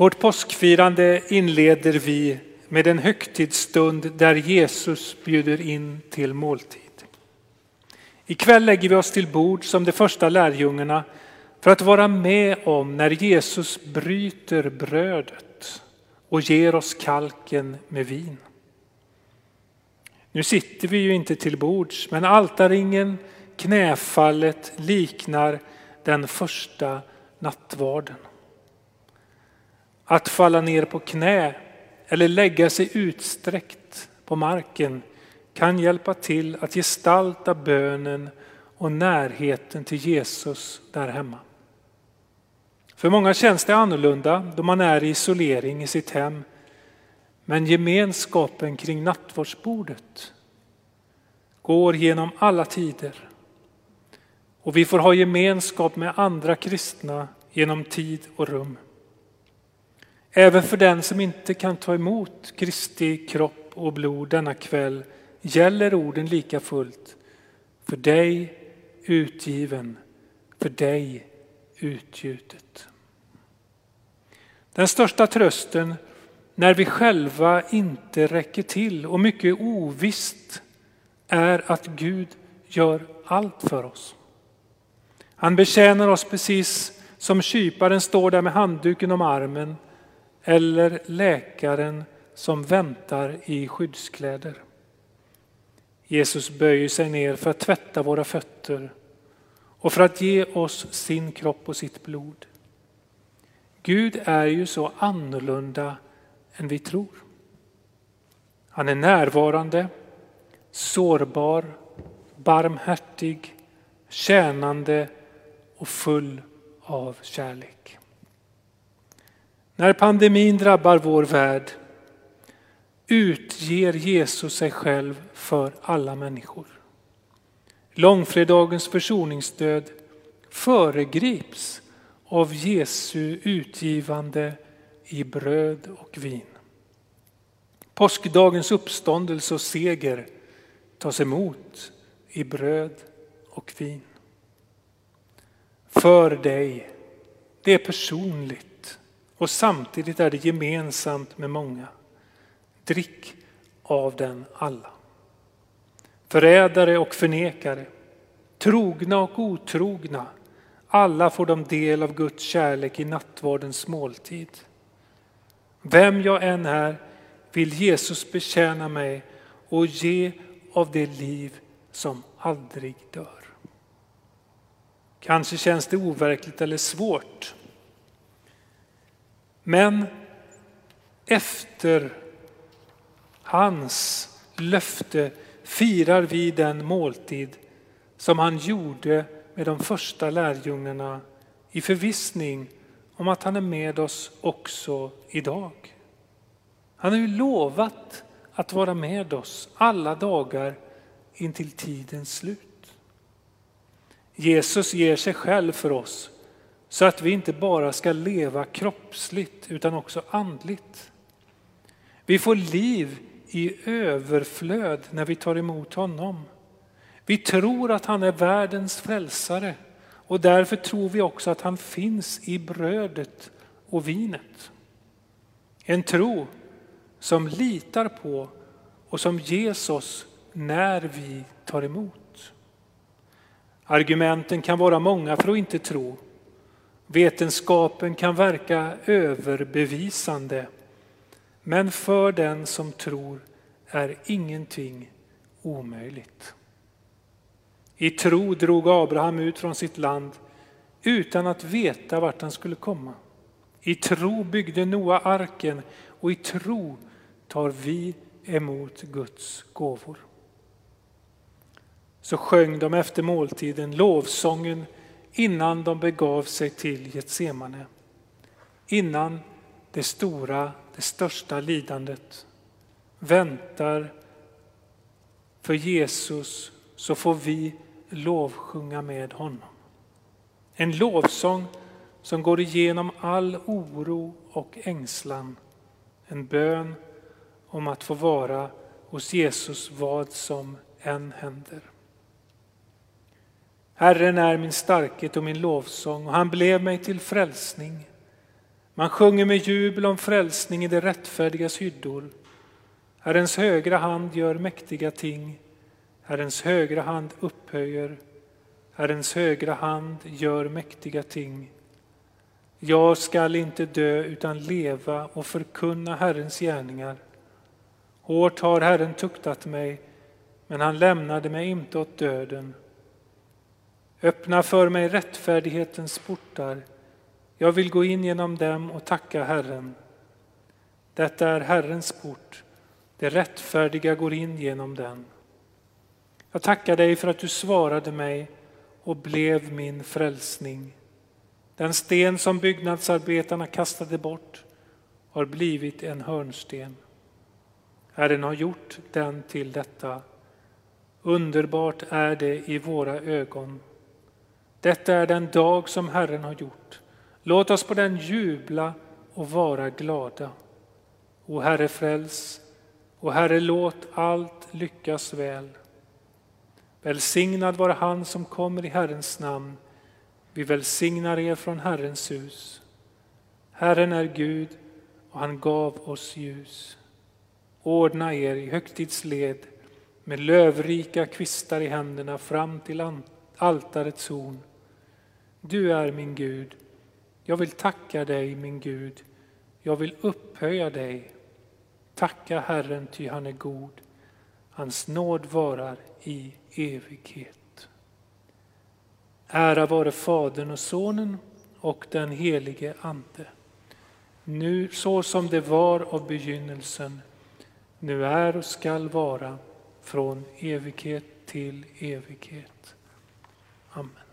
Vårt påskfirande inleder vi med en högtidsstund där Jesus bjuder in till måltid. Ikväll lägger vi oss till bord som de första lärjungarna för att vara med om när Jesus bryter brödet och ger oss kalken med vin. Nu sitter vi ju inte till bords, men altarringen, knäfallet liknar den första nattvarden. Att falla ner på knä eller lägga sig utsträckt på marken kan hjälpa till att gestalta bönen och närheten till Jesus där hemma. För många känns det annorlunda då man är i isolering i sitt hem. Men gemenskapen kring nattvardsbordet går genom alla tider. Och vi får ha gemenskap med andra kristna genom tid och rum. Även för den som inte kan ta emot Kristi kropp och blod denna kväll gäller orden lika fullt. För dig utgiven, för dig utgjutet. Den största trösten när vi själva inte räcker till och mycket ovisst är att Gud gör allt för oss. Han betjänar oss precis som kyparen står där med handduken om armen eller läkaren som väntar i skyddskläder. Jesus böjer sig ner för att tvätta våra fötter och för att ge oss sin kropp och sitt blod. Gud är ju så annorlunda än vi tror. Han är närvarande, sårbar, barmhärtig, tjänande och full av kärlek. När pandemin drabbar vår värld utger Jesus sig själv för alla människor. Långfredagens försoningsdöd föregrips av Jesu utgivande i bröd och vin. Påskdagens uppståndelse och seger tas emot i bröd och vin. För dig, det är personligt och samtidigt är det gemensamt med många. Drick av den alla. Förrädare och förnekare, trogna och otrogna, alla får de del av Guds kärlek i nattvardens måltid. Vem jag än är vill Jesus betjäna mig och ge av det liv som aldrig dör. Kanske känns det overkligt eller svårt. Men efter hans löfte firar vi den måltid som han gjorde med de första lärjungarna i förvissning om att han är med oss också idag. Han har ju lovat att vara med oss alla dagar intill tidens slut. Jesus ger sig själv för oss så att vi inte bara ska leva kroppsligt utan också andligt. Vi får liv i överflöd när vi tar emot honom. Vi tror att han är världens frälsare och därför tror vi också att han finns i brödet och vinet. En tro som litar på och som ges oss när vi tar emot. Argumenten kan vara många för att inte tro. Vetenskapen kan verka överbevisande. Men för den som tror är ingenting omöjligt. I tro drog Abraham ut från sitt land utan att veta vart han skulle komma. I tro byggde Noa arken och i tro tar vi emot Guds gåvor. Så sjöng de efter måltiden lovsången innan de begav sig till Getsemane. Innan det stora, det största lidandet väntar för Jesus så får vi lovsjunga med honom. En lovsång som går igenom all oro och ängslan. En bön om att få vara hos Jesus vad som än händer. Herren är min starkhet och min lovsång och han blev mig till frälsning. Man sjunger med jubel om frälsning i det rättfärdigas hyddor. Herrens högra hand gör mäktiga ting. Herrens högra hand upphöjer. Herrens högra hand gör mäktiga ting. Jag skall inte dö utan leva och förkunna Herrens gärningar. Hårt har Herren tuktat mig, men han lämnade mig inte åt döden. Öppna för mig rättfärdighetens portar. Jag vill gå in genom dem och tacka Herren. Detta är Herrens port, det rättfärdiga går in genom den. Jag tackar dig för att du svarade mig och blev min frälsning. Den sten som byggnadsarbetarna kastade bort har blivit en hörnsten. Herren har gjort den till detta. Underbart är det i våra ögon. Detta är den dag som Herren har gjort. Låt oss på den jubla och vara glada. O Herre, fräls, o Herre, låt allt lyckas väl. Välsignad vare han som kommer i Herrens namn. Vi välsignar er från Herrens hus. Herren är Gud och han gav oss ljus. Ordna er i högtidsled med lövrika kvistar i händerna fram till altarets horn. Du är min Gud. Jag vill tacka dig, min Gud. Jag vill upphöja dig. Tacka Herren, ty han är god. Hans nåd varar i evighet. Ära vare Fadern och Sonen och den helige Ande. Nu så som det var av begynnelsen, nu är och skall vara från evighet till evighet. Amen.